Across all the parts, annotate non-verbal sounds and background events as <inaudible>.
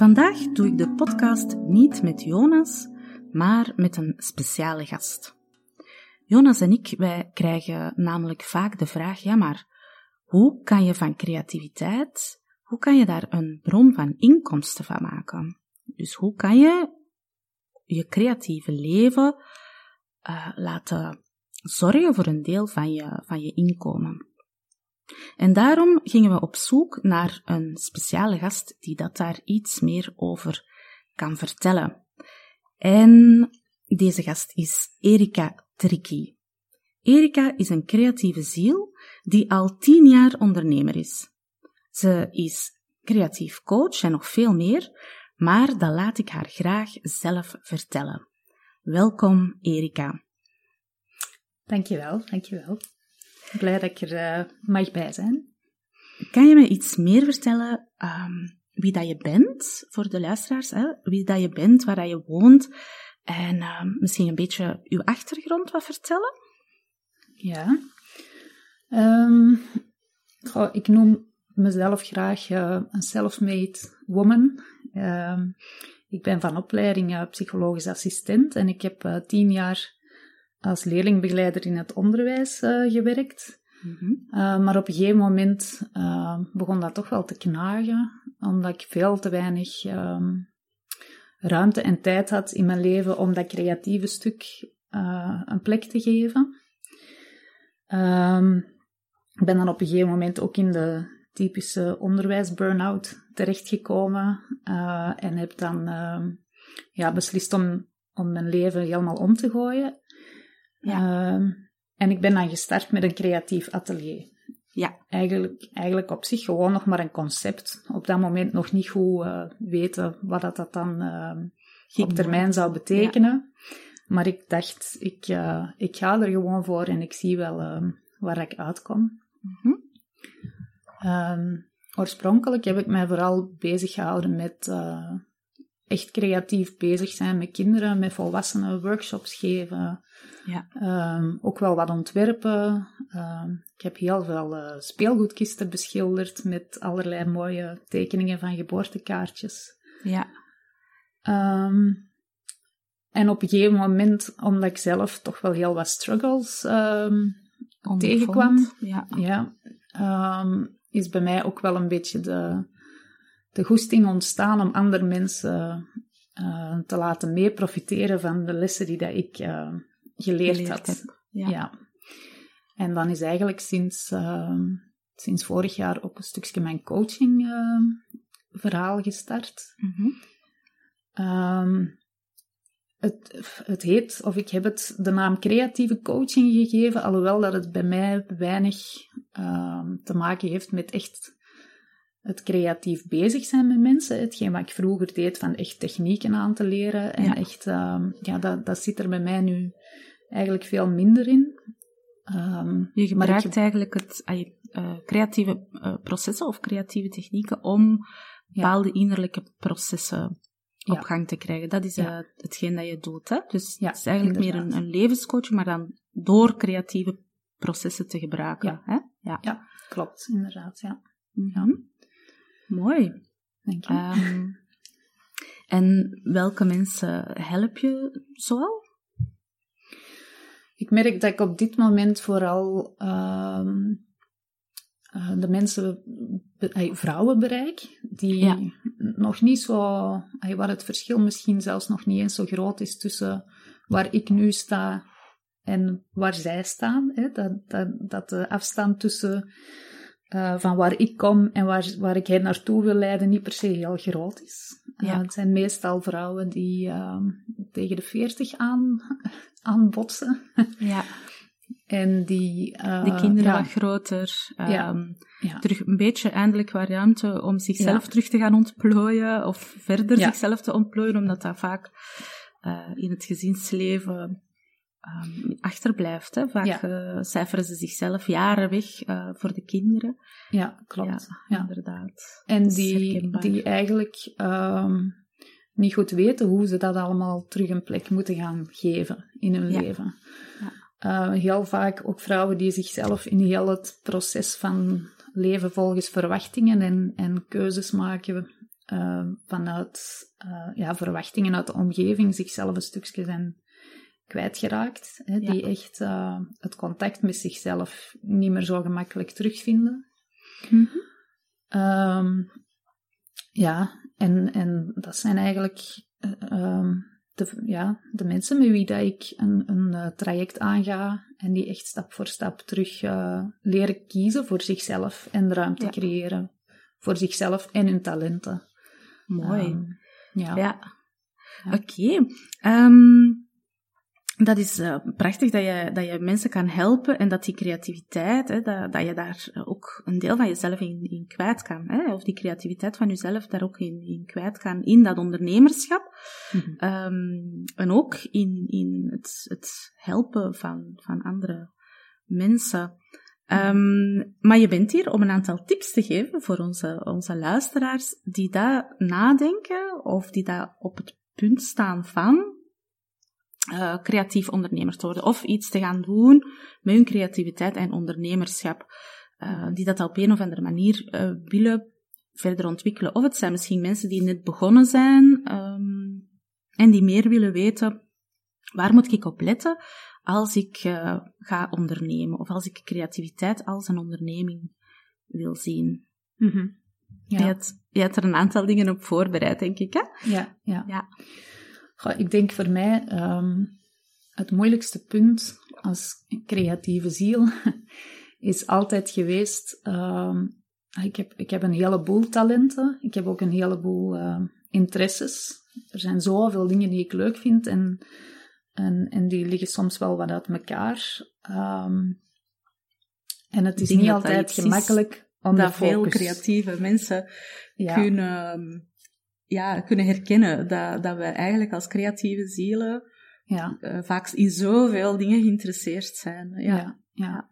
Vandaag doe ik de podcast niet met Jonas, maar met een speciale gast. Jonas en ik, wij krijgen namelijk vaak de vraag, ja maar, hoe kan je van creativiteit, hoe kan je daar een bron van inkomsten van maken? Dus hoe kan je je creatieve leven uh, laten zorgen voor een deel van je, van je inkomen? En daarom gingen we op zoek naar een speciale gast die dat daar iets meer over kan vertellen. En deze gast is Erika Tricki. Erika is een creatieve ziel die al tien jaar ondernemer is. Ze is creatief coach en nog veel meer, maar dat laat ik haar graag zelf vertellen. Welkom, Erika. Dankjewel, dankjewel. Blij dat ik er uh, mag bij zijn. Kan je me iets meer vertellen um, wie dat je bent, voor de luisteraars? Hè? Wie dat je bent, waar dat je woont en uh, misschien een beetje uw achtergrond wat vertellen? Ja. Um, goh, ik noem mezelf graag uh, een self-made woman. Ik ben van opleiding uh, psychologisch assistent en ik heb tien jaar als leerlingbegeleider in het onderwijs uh, gewerkt. Mm -hmm. uh, maar op een gegeven moment uh, begon dat toch wel te knagen, omdat ik veel te weinig um, ruimte en tijd had in mijn leven om dat creatieve stuk een plek te geven. Um, ik ben dan op een gegeven moment ook in de typische onderwijs-burn-out terechtgekomen en heb dan ja, beslist om, om mijn leven helemaal om te gooien. Ja. Uh, en ik ben dan gestart met een creatief atelier. Ja. Eigenlijk, eigenlijk op zich gewoon nog maar een concept. Op dat moment nog niet goed uh, weten wat dat, dat dan uh, op termijn zou betekenen. Ja. Maar ik dacht, ik, uh, ik ga er gewoon voor en ik zie wel ehm, waar ik uitkom. Mm -hmm. um, oorspronkelijk heb ik mij vooral bezig gehouden met uh, echt creatief bezig zijn met kinderen, met volwassenen, workshops geven. Ja. Um, ook wel wat ontwerpen. Um, ik heb heel veel uh, speelgoedkisten beschilderd met allerlei mooie tekeningen van geboortekaartjes. Ja. Um, en op een gegeven moment, omdat ik zelf toch wel heel wat struggles tegenkwam, ja. Ja, is bij mij ook wel een beetje de, de goesting ontstaan om andere mensen uh, te laten mee profiteren van de lessen die dat ik uh, geleerd, had. Ja. ja. En dan is eigenlijk sinds, uh, sinds vorig jaar ook een stukje mijn coaching verhaal gestart. Mm -hmm. um, het, het heet, of ik heb het de naam creatieve coaching gegeven, alhoewel dat het bij mij weinig te maken heeft met echt het creatief bezig zijn met mensen. Hetgeen wat ik vroeger deed van echt technieken aan te leren. En echt, uh, ja, dat, dat zit er bij mij nu eigenlijk veel minder in. Ehm, je gebruikt eigenlijk het, uh, creatieve uh, processen of creatieve technieken om bepaalde innerlijke processen op gang te krijgen. Dat is uh, hetgeen dat je doet. Hè? Dus het is eigenlijk meer een, een levenscoach, maar dan door creatieve processen te gebruiken. Hè? Ja. ja, klopt, inderdaad. Ja. Mm Mooi. Dank je. Um, en welke mensen help je zoal? Ik merk dat ik op dit moment vooral uh, de mensen, vrouwen bereik, die nog niet zo, waar het verschil misschien zelfs nog niet eens zo groot is tussen waar ik nu sta en waar zij staan. Hè? Dat, dat, dat de afstand tussen uh, van waar ik kom en waar, waar ik hen naartoe wil leiden niet per se heel groot is. Ja. het zijn meestal vrouwen die uh, tegen de 40 aan, <laughs> aanbotsen. Ja. En die... Uh, de kinderen wat groter. Um, ja. Terug een beetje eindelijk wat ruimte om zichzelf terug te gaan ontplooien. Of verder zichzelf te ontplooien, omdat dat vaak in het gezinsleven um, achterblijft. Hè. Vaak ja. uh, cijferen ze zichzelf jaren weg uh, voor de kinderen. Ja, klopt. Ja, inderdaad. En die, die eigenlijk um, niet goed weten hoe ze dat allemaal terug een plek moeten gaan geven in hun leven. Uh, heel vaak ook vrouwen die zichzelf in heel het proces van leven volgens verwachtingen en, en keuzes maken vanuit ja, verwachtingen uit de omgeving, zichzelf een stukje zijn kwijtgeraakt. Hè, Die echt uh, het contact met zichzelf niet meer zo gemakkelijk terugvinden. Mm -hmm. ja, en, en dat zijn eigenlijk uh, de, ja, de mensen met wie dat ik een, een uh, traject aanga en die echt stap voor stap terug leren kiezen voor zichzelf en ruimte ja. creëren voor zichzelf en hun talenten. Mooi. Um, ja. ja. Oké. Okay. Um, dat is uh, prachtig dat je, dat je mensen kan helpen en dat die creativiteit, hè, dat, dat je daar ook een deel van jezelf in, in kwijt kan. Hè, of die creativiteit van jezelf daar ook in, in kwijt kan in dat ondernemerschap. Mm -hmm. um, en ook in, in het, het helpen van, van andere mensen. Um, maar je bent hier om een aantal tips te geven voor onze, onze luisteraars die daar nadenken of die daar op het punt staan van uh, creatief ondernemer te worden. Of iets te gaan doen met hun creativiteit en ondernemerschap. Uh, die dat op een of andere manier uh, willen verder ontwikkelen. Of het zijn misschien mensen die net begonnen zijn um, en die meer willen weten. Waar moet ik op letten als ik ga ondernemen? Of als ik creativiteit als een onderneming wil zien? Mm -hmm. ja. je, hebt, je hebt er een aantal dingen op voorbereid, denk ik, hè? Ja, ja. ja. Goh, ik denk voor mij um, het moeilijkste punt als creatieve ziel <laughs> is altijd geweest. Um, ik, heb, ik heb een heleboel talenten. Ik heb ook een heleboel uh, interesses. Er zijn zoveel dingen die ik leuk vind en, en, en die liggen soms wel wat uit elkaar. Um, en het is niet altijd gemakkelijk om dat veel creatieve mensen ja. kunnen ja, kunnen herkennen dat, dat we eigenlijk als creatieve zielen ja. Uh, vaak in zoveel dingen geïnteresseerd zijn. Ja. ja. Ja,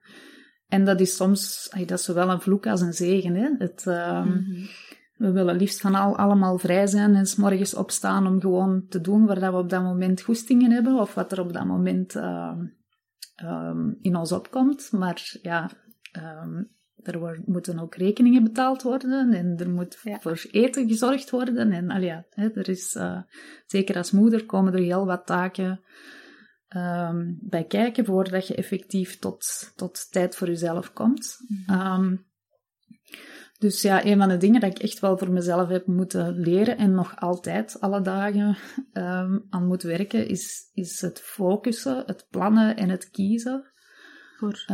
En dat is soms, dat is zowel een vloek als een zegen. Hè? Het, uh, mm -hmm. We willen liefst van al, allemaal vrij zijn en s morgens opstaan om gewoon te doen waar dat we op dat moment goestingen hebben of wat er op dat moment uh, um, in ons opkomt. Maar ja, um, er moeten ook rekeningen betaald worden en er moet voor eten gezorgd worden. En al ja, hè, er is, uh, zeker als moeder komen er heel wat taken um, bij kijken voordat je effectief tot, tot tijd voor jezelf komt. Mm um, dus ja, een van de dingen dat ik echt wel voor mezelf heb moeten leren en nog altijd alle dagen um, aan moet werken, is, is het focussen, het plannen en het kiezen. Voor.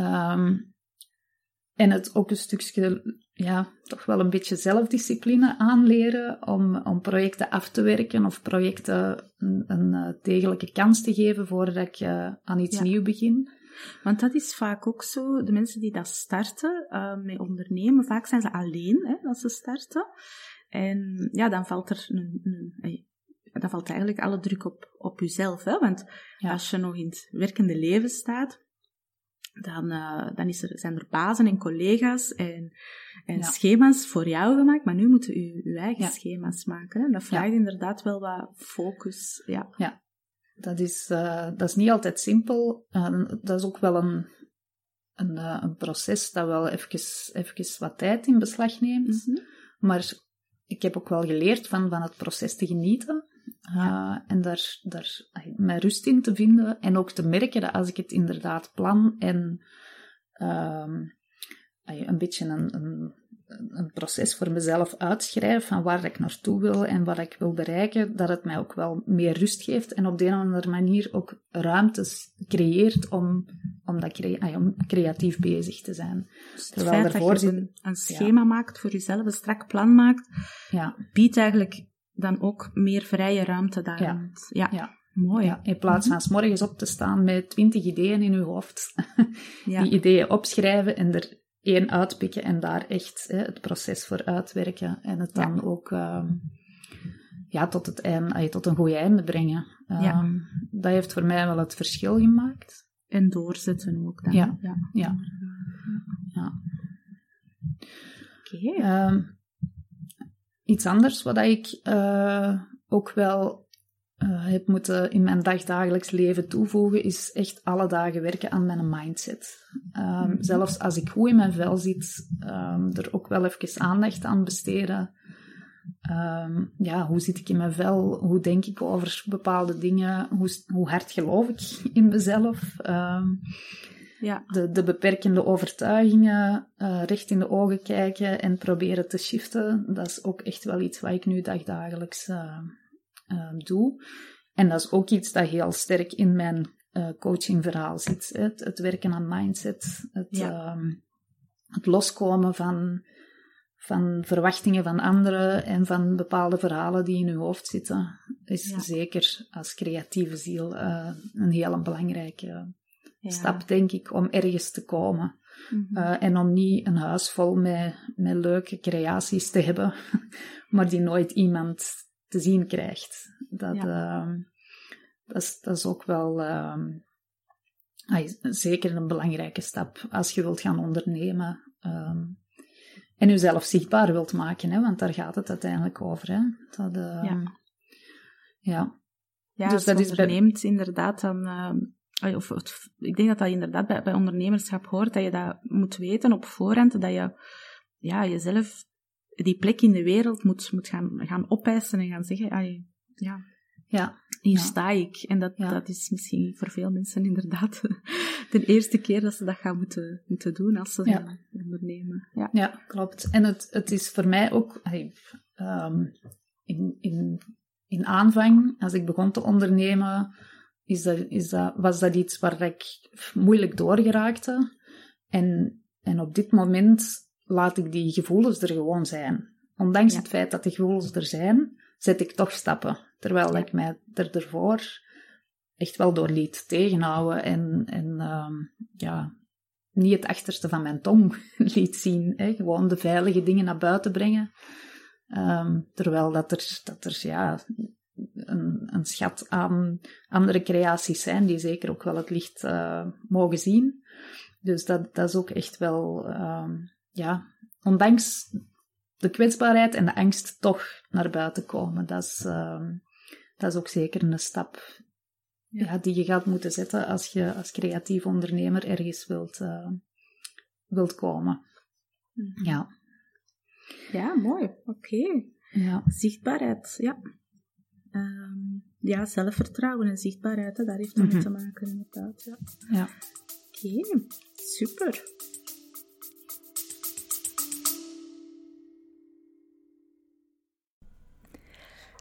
En het ook een stukje, ja, toch wel een beetje zelfdiscipline aanleren om, om projecten af te werken of projecten een, een eh, degelijke kans te geven voordat ik uh, aan iets ja. nieuws begin. Want dat is vaak ook zo, de mensen die dat starten uh, met ondernemen, vaak zijn ze alleen hè, als ze starten. En ja, dan valt er een, een, dan valt eigenlijk alle druk op, op jezelf. Hè? Want ja. als je nog in het werkende leven staat, dan, uh, dan is er, zijn er bazen en collega's en, en schema's voor jou gemaakt, maar nu moeten u uw eigen schema's maken. Hè? Dat vraagt inderdaad wel wat focus. Ja, ja. Dat, is, uh, dat is niet altijd simpel. Uh, dat is ook wel een, een, een proces dat wel even, even wat tijd in beslag neemt. Mm -hmm. Maar ik heb ook wel geleerd van, van het proces te genieten. Uh, en daar, daar mijn rust in te vinden. En ook te merken dat als ik het inderdaad plan en uh, een beetje een, een, een, proces voor mezelf uitschrijf van waar ik naartoe wil en wat ik wil bereiken, dat het mij ook wel meer rust geeft en op de een of andere manier ook ruimtes creëert om, om, dat crea om creatief bezig te zijn. Dus Terwijl feit dat je een, een schema maakt voor jezelf, een strak plan maakt, ja. biedt eigenlijk dan ook meer vrije ruimte daar. Ja. ja. ja. Mooi. Ja, in plaats van s morgens op te staan met twintig ideeën in je hoofd. <laughs> Die ideeën opschrijven en er één uitpikken en daar echt hè, het proces voor uitwerken. En het dan ook uh, ja, tot, het einde, tot een goed einde brengen. Um, dat heeft voor mij wel het verschil gemaakt. En doorzetten ook dan. Ja, ja. ja. ja. Oké. Okay. Um, Iets anders wat ik uh, ook wel uh, heb moeten in mijn dagdagelijks leven toevoegen, is echt alle dagen werken aan mijn mindset. Um, Zelfs als ik goed in mijn vel zit, um, er ook wel even aandacht aan besteden. Um, ja, hoe zit ik in mijn vel? Hoe denk ik over bepaalde dingen? Hoe, hoe hard geloof ik in mezelf? Ja. de, de beperkende overtuigingen uh, recht in de ogen kijken en proberen te shiften. Dat is ook echt wel iets wat ik nu dagdagelijks uh, uh, doe. En dat is ook iets dat heel sterk in mijn coachingverhaal zit. Het, het, werken aan mindset, het, ja. Ehm, het loskomen van, van verwachtingen van anderen en van bepaalde verhalen die in uw hoofd zitten, is ja. zeker als creatieve ziel een heel belangrijke stap, denk ik, om ergens te komen. Mm -hmm. uh, en om niet een huis vol met, met leuke creaties te hebben, <laughs> maar die nooit iemand te zien krijgt. Dat, ja. uh, dat, is, dat is ook wel uh, zeker een belangrijke stap als je wilt gaan ondernemen. Um, en jezelf zichtbaar wilt maken, hè, want daar gaat het uiteindelijk over. Hè. Dat, ja. ja. Ja, dus dat is onderneemt inderdaad dan ehm, of, of, ik denk dat dat inderdaad bij, bij ondernemerschap hoort, dat je dat moet weten op voorhand, dat je ja, jezelf die plek in de wereld moet, moet gaan, gaan opeisen en gaan zeggen, ja, ja, hier ja. sta ik. En dat, ja. dat is misschien voor veel mensen inderdaad <laughs> de eerste keer dat ze dat gaan moeten, moeten doen als ze ja. ondernemen. Ja. ja, klopt. En het, het is voor mij ook, um, in, in, in aanvang, als ik begon te ondernemen, is dat, is dat, was dat iets waar ik moeilijk doorgeraakte. En, en op dit moment laat ik die gevoelens er gewoon zijn. Ondanks ja. het feit dat die gevoelens er zijn, zet ik toch stappen. Terwijl ja. ik mij er ervoor echt wel door liet tegenhouden en, en um, ja, niet het achterste van mijn tong <laughs> liet zien. Hè? Gewoon de veilige dingen naar buiten brengen. Um, terwijl dat er, dat er ja, een, een, schat aan andere creaties zijn, die zeker ook wel het licht uh, mogen zien. Dus dat, dat is ook echt wel, uh, ja, ondanks de kwetsbaarheid en de angst toch naar buiten komen. Dat is, uh, dat is ook zeker een stap ja. ja. die je gaat moeten zetten als je als creatief ondernemer ergens wilt, eh, wilt komen. Mhm. Ja. Ja, mooi. Oké. Okay. Ja. Zichtbaarheid, ja. Um, ja, zelfvertrouwen en zichtbaarheid, daar heeft mm -hmm. mee te maken, inderdaad. Ja. ja. Oké, okay, super.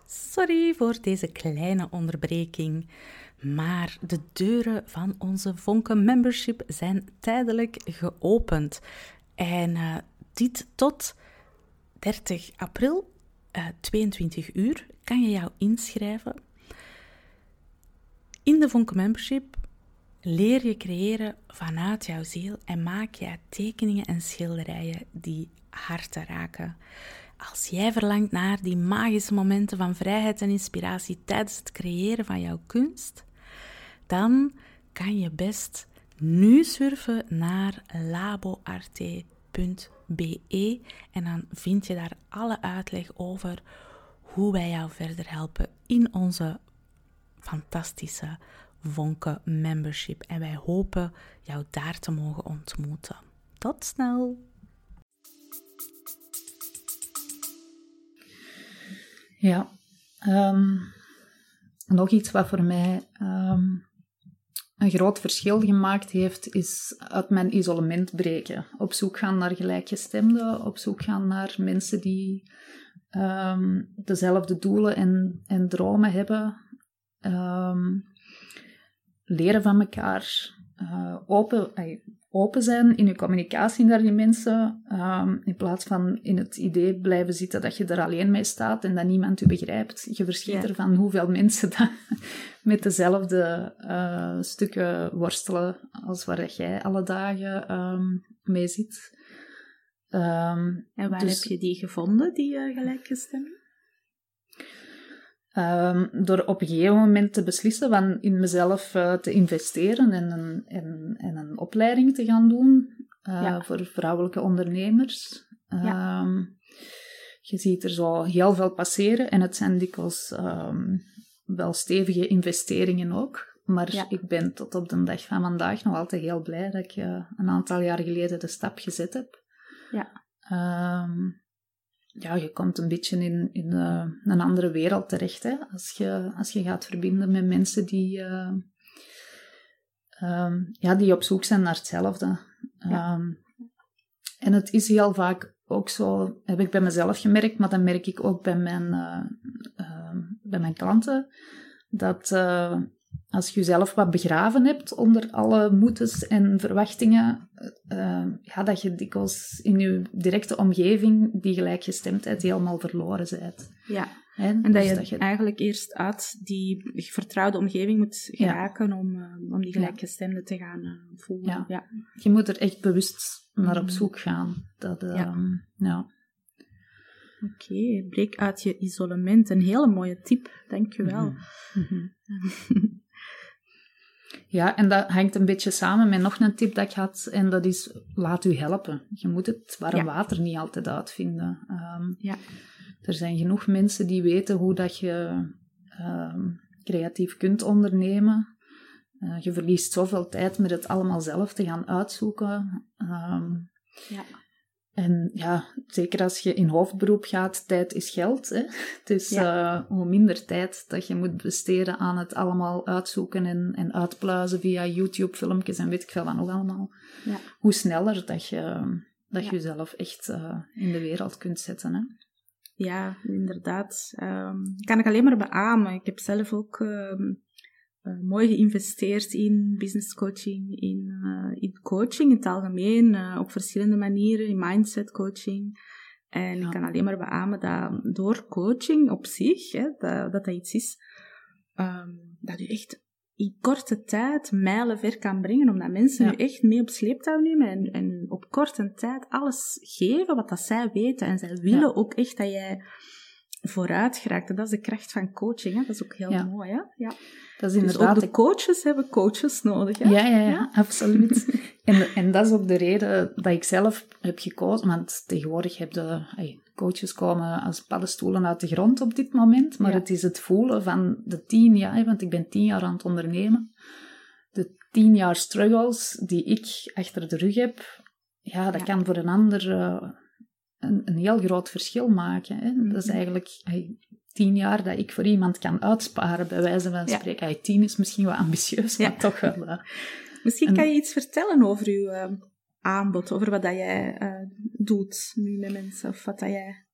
Sorry voor deze kleine onderbreking, maar de deuren van onze Vonken Membership zijn tijdelijk geopend. En uh, dit tot 30 april uh, 22 uur kan je jou inschrijven. In de Vonken Membership leer je creëren vanuit jouw ziel en maak je tekeningen en schilderijen die harten raken. Als jij verlangt naar die magische momenten van vrijheid en inspiratie tijdens het creëren van jouw kunst, dan kan je best nu surfen naar laboarte.be en dan vind je daar alle uitleg over hoe wij jou verder helpen in onze fantastische Vonke membership. En wij hopen jou daar te mogen ontmoeten. Tot snel! Ja, um, nog iets wat voor mij um, een groot verschil gemaakt heeft, is uit mijn isolement breken. Op zoek gaan naar gelijkgestemden, op zoek gaan naar mensen die um, dezelfde doelen en, en dromen hebben. Um, leren van elkaar, uh, open, open zijn in je communicatie naar die mensen, um, in plaats van in het idee blijven zitten dat je er alleen mee staat en dat niemand u begrijpt. Je verschiet ja. ervan hoeveel mensen dat <laughs> met dezelfde uh, stukken worstelen als waar jij alle dagen um, mee zit. Um, en waar dus, heb je die gevonden, die uh, gelijkgestemden? Um, door op een gegeven moment te beslissen van in mezelf uh, te investeren en een, en, en een opleiding te gaan doen uh, ja. voor vrouwelijke ondernemers. Ja. Um, je ziet er zo heel veel passeren en het zijn dikwijls wel stevige investeringen ook. Maar ja. ik ben tot op de dag van vandaag nog altijd heel blij dat ik een aantal jaar geleden de stap gezet heb. Ja ja, je komt een beetje in, in uh, een andere wereld terecht. Hè? Als, je, als je gaat verbinden met mensen die, uh, um, ja, die op zoek zijn naar hetzelfde. Ja. Um, en het is heel vaak ook zo, heb ik bij mezelf gemerkt, maar dan merk ik ook bij mijn, uh, bij mijn klanten, dat als je jezelf wat begraven hebt onder alle moetes en verwachtingen, uh, ja, dat je dikwijls in je directe omgeving die gelijkgestemdheid helemaal verloren bent. Ja, He, en dus dat, je eigenlijk eerst uit die vertrouwde omgeving moet geraken ja. om, uh, om die gelijkgestemde te gaan uh, voelen. Ja. ja. Je moet er echt bewust naar op mm. zoek gaan. Dat, ja. Ehm, ja. Oké, okay, breek uit je isolement. Een hele mooie tip, dankjewel. Mm -hmm. <laughs> Ja, en dat hangt een beetje samen met nog een tip dat ik had, en dat is laat u helpen. Je moet het warm water niet altijd uitvinden. Um, ja. Er zijn genoeg mensen die weten hoe dat je um, creatief kunt ondernemen. Uh, je verliest zoveel tijd met het allemaal zelf te gaan uitzoeken. Um, ja. En ja, zeker als je in hoofdberoep gaat, tijd is geld. Hè? Dus ja. uh, hoe minder tijd dat je moet besteden aan het allemaal uitzoeken en, en uitpluizen via YouTube-filmpjes en weet ik veel wat nog allemaal. Ja. Hoe sneller dat je, dat je jezelf echt uh, in de wereld kunt zetten. Hè? Ja, inderdaad. Um, kan ik alleen maar beamen. Ik heb zelf ook um, uh, mooi geïnvesteerd in business coaching, in, uh, in coaching in het algemeen, uh, op verschillende manieren, in mindset coaching. En ik kan alleen maar beamen dat door coaching op zich, hè, dat, dat, dat iets is, um, dat u echt in korte tijd mijlen ver kan brengen, omdat mensen ja. u echt mee op sleeptouw nemen en, en op korte tijd alles geven wat dat zij weten. En zij willen ja. ook echt dat jij vooruit geraakt. En dat is de kracht van coaching. Hè? Dat is ook heel ja. mooi. Hè? Ja. Dat is inderdaad... Dus ook de coaches hebben coaches nodig. Hè? Ja, ja, ja, absoluut. <laughs> en, en dat is ook de reden dat ik zelf heb gekozen. Want tegenwoordig heb de coaches komen als paddenstoelen uit de grond op dit moment. Maar het is het voelen van de tien jaar, want ik ben tien jaar aan het ondernemen. De tien jaar struggles die ik achter de rug heb, ja, dat kan voor een ander... Uh, een, een heel groot verschil maken. Hè? Dat is mhm. eigenlijk hey, tien jaar dat ik voor iemand kan uitsparen, bij wijze van spreken. Ja. tien is misschien wat ambitieus, maar toch wel. Uh, misschien kan je iets vertellen over je uh, aanbod, over wat dat jij uh, doet nu met mensen, of wat dat jij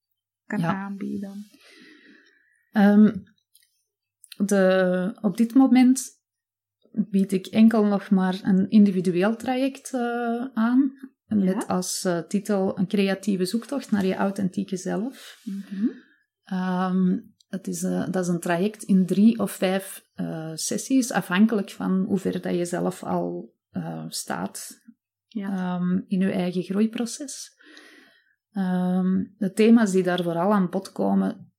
kan aanbieden. Um, de, op dit moment bied ik enkel nog maar een individueel traject aan. Met als uh, titel een creatieve zoektocht naar je authentieke zelf. Mm -hmm. um, het is, uh, dat is een traject in drie of vijf uh, sessies, afhankelijk van hoe ver dat je zelf al staat ja. um, in je eigen groeiproces. Um, de thema's die daar vooral aan bod komen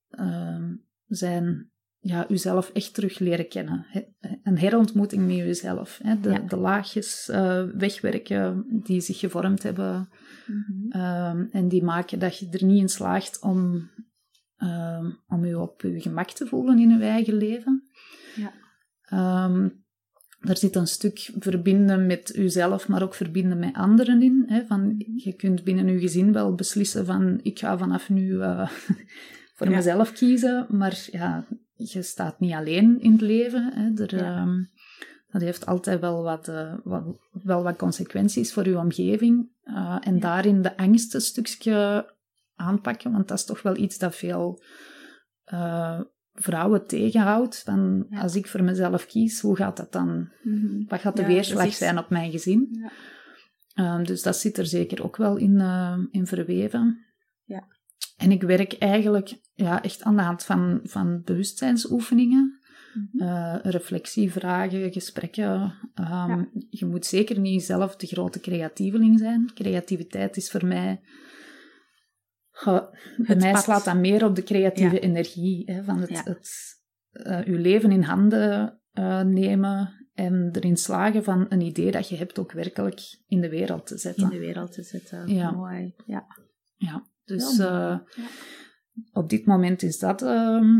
zijn ja, uzelf echt terug leren kennen. Een herontmoeting met jezelf. Hè? De, de laagjes uh, wegwerken die zich gevormd hebben. Mhm. Ehm, en die maken dat je er niet in slaagt om, um, om je op je gemak te voelen in je eigen leven. Ja. Um, er zit een stuk verbinden met jezelf, maar ook verbinden met anderen in. Hè? Van, mhm. je kunt binnen je gezin wel beslissen van ik ga vanaf nu uh, <laughs> voor mezelf kiezen, maar ja, je staat niet alleen in het leven. Hè. Er, ehm, dat heeft altijd wel wat, uh, wat, wel wat consequenties voor je omgeving. Uh, en daarin de angst een stukje aanpakken, want dat is toch wel iets dat veel uh, vrouwen tegenhoudt. Van, Als ik voor mezelf kies, hoe gaat dat dan? Mm Wat gaat de weerslag zijn op mijn gezin? Ehm, dus dat zit er zeker ook wel in, in verweven. Ja. En ik werk eigenlijk ja, echt aan de hand van, van bewustzijnsoefeningen. Mm reflectievragen, gesprekken. Ehm, je moet zeker niet zelf de grote creatieveling zijn. Creativiteit is voor mij... bij mij slaat dat meer op de creatieve energie. Hè, van het, het uh, je leven in handen uh, nemen en erin slagen van een idee dat je hebt ook werkelijk in de wereld te zetten. In de wereld te zetten, ja. mooi. Ja. ja. Dus uh, op dit moment is dat uh,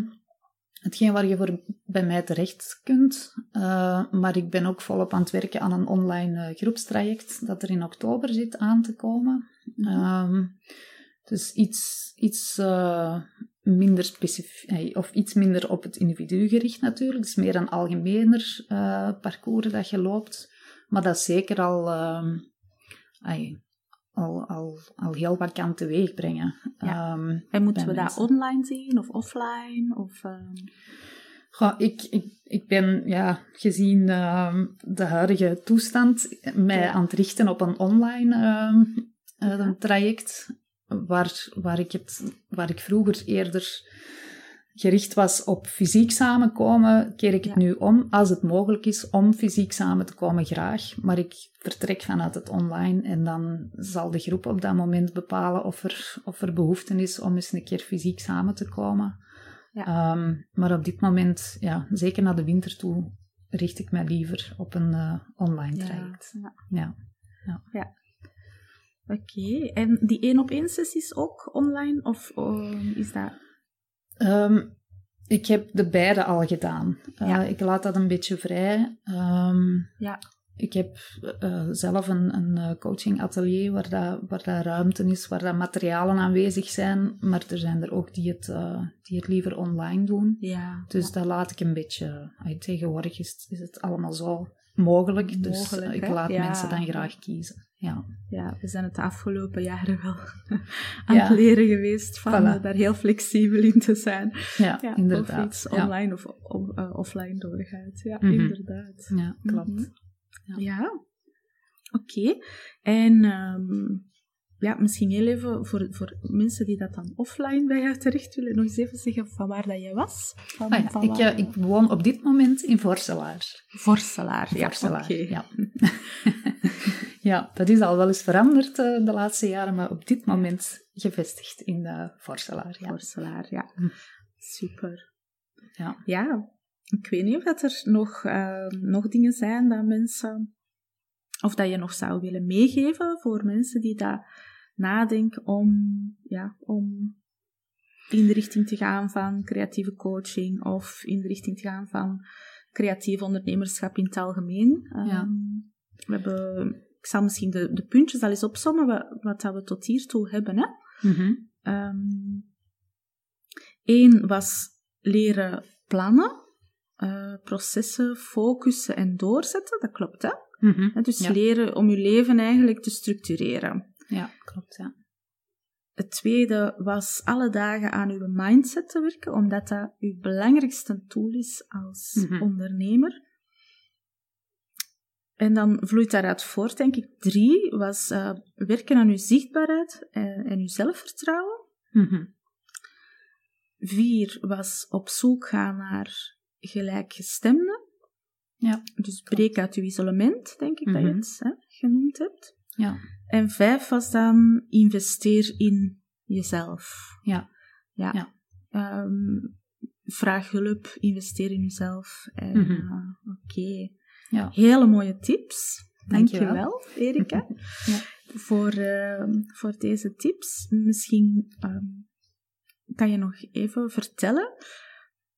hetgeen waar je voor bij mij terecht kunt. Uh, maar ik ben ook volop aan het werken aan een online uh, groepstraject dat er in oktober zit aan te komen. Mm dus iets, iets minder specifiek, of iets minder op het individu gericht natuurlijk. Dus meer een algemener parcours dat je loopt. Maar dat is zeker al al, al, al heel wat kan teweeg brengen. Ja. Um, en moeten we dat online zien of offline? Of, um... Goh, ik, ik, ik ben ja, gezien uh, de huidige toestand mij aan het richten op een online uh, traject. Waar, waar, ik het, waar ik vroeger eerder gericht was op fysiek samenkomen, keer ik het nu om, als het mogelijk is, om fysiek samen te komen, graag. Maar ik vertrek vanuit het online en dan zal de groep op dat moment bepalen of er, of er behoefte is om eens een keer fysiek samen te komen. Ja. Ehm, maar op dit moment, ja, zeker naar de winter toe, richt ik mij liever op een uh, online traject. Ja. ja. ja. Oké, en die één op één sessies ook online of uh, is dat Um, ik heb de beide al gedaan. Uh, Ik laat dat een beetje vrij. Um, ja. Ik heb uh, zelf een, een eh, coaching atelier waar, dat, waar dat ruimte is, waar dat materialen aanwezig zijn, maar er zijn er ook die het, uh, die het liever online doen. Ja, dus ja. dat laat ik een beetje... tegenwoordig is, is het allemaal zo mogelijk, dus ik laat mensen dan graag kiezen. Ja. ja, we zijn het de afgelopen jaren wel <laughs> aan het leren geweest van voilà. daar heel flexibel in te zijn. Ja, inderdaad. Of iets online of, uh, offline doorgaat. Ja, mm -hmm. inderdaad. Ja, klopt. Mm -hmm. Ja, oké. Okay. En um, ja, misschien heel even voor, voor mensen die dat dan offline bij jou terecht willen, nog eens even zeggen van waar dat jij was. Van, ah ja, van ik, ik, woon op dit moment in Vorselaar. Vorselaar, ja. Vorselaar, ja. <laughs> ja, dat is al wel eens veranderd uh, de laatste jaren, maar op dit moment gevestigd in uh, Vorselaar. Ja. Vorselaar, ja. Hm. Super. Ja. ja, ik weet niet of er nog, nog dingen zijn dat mensen, of dat je nog zou willen meegeven voor mensen die dat nadenken om, ja, om in de richting te gaan van creatieve coaching of in de richting te gaan van creatief ondernemerschap in het algemeen. Ja. Um, we hebben, ik zal misschien de, de puntjes al eens opzommen wat, wat dat we tot hiertoe hebben. Hè. Mm -hmm. um, Eén was leren plannen, uh, processen focussen en doorzetten. Dat klopt, hè? Mm -hmm. Dus ja. leren om je leven eigenlijk te structureren. Ja, klopt, ja. Het tweede was alle dagen aan uw mindset te werken, omdat dat uw belangrijkste tool is als mhm. ondernemer. En dan vloeit daaruit voort, denk ik. Drie was uh, werken aan uw zichtbaarheid en, en uw zelfvertrouwen. Mhm. Vier was op zoek gaan naar gelijkgestemden. Ja. Dus breek uit uw isolement, denk ik dat je mhm. het hè, genoemd hebt. Ja. En vijf was dan investeer in jezelf. Ja. Ja. ja. Um, vraag hulp, investeer in jezelf. En, Mhm. eh, Oké. Ja. Hele mooie tips. Dankjewel. Dankjewel, Erika, <laughs> Ja. voor, eh, voor deze tips. Misschien ehm, kan je nog even vertellen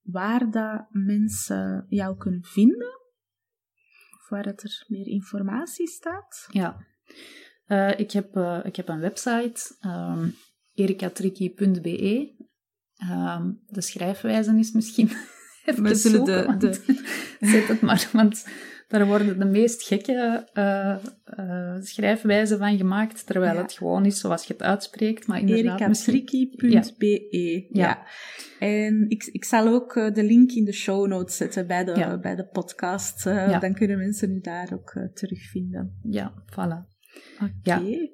waar dat mensen jou kunnen vinden? Of waar dat er meer informatie staat? Ja. Eh, ik, heb, eh, ik heb een website, ehm erikatriki.be. Ehm, de schrijfwijze is misschien <laughs> even We zullen zoeken, de- <laughs> Zet het maar, want daar worden de meest gekke eh, schrijfwijzen van gemaakt, terwijl Ja. het gewoon is zoals je het uitspreekt. Maar inderdaad, misschien... erikatriki.be. Ja. Ja. En ik, ik zal ook de link in de show notes zetten bij de, Ja. bij de podcast. Dan kunnen mensen u daar ook terugvinden. Ja, voilà. Oké. Ja.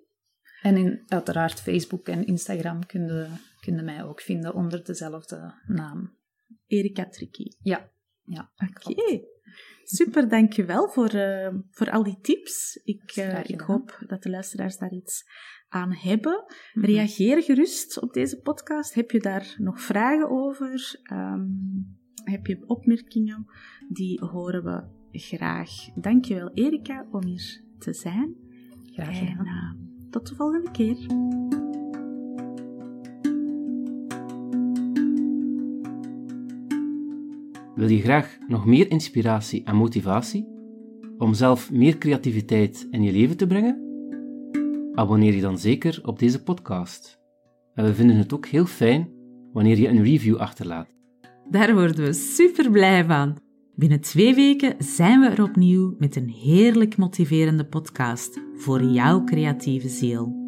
En in, uiteraard Facebook en Instagram kunnen kunnen mij ook vinden onder dezelfde naam. Erika Triki. Ja, ja. Oké. Super, dankjewel voor, eh, voor al die tips. Ik, eh, ik hoop dat de luisteraars daar iets aan hebben. Mhm. Reageer gerust op deze podcast. Heb je daar nog vragen over? Ehm, heb je opmerkingen? Die horen we graag. Dankjewel Erika om hier te zijn. Graag En eh, tot de volgende keer. Wil je graag nog meer inspiratie en motivatie om zelf meer creativiteit in je leven te brengen? Abonneer je dan zeker op deze podcast. En we vinden het ook heel fijn wanneer je een review achterlaat. Daar worden we super blij van. Binnen twee weken zijn we er opnieuw met een heerlijk motiverende podcast voor jouw creatieve ziel.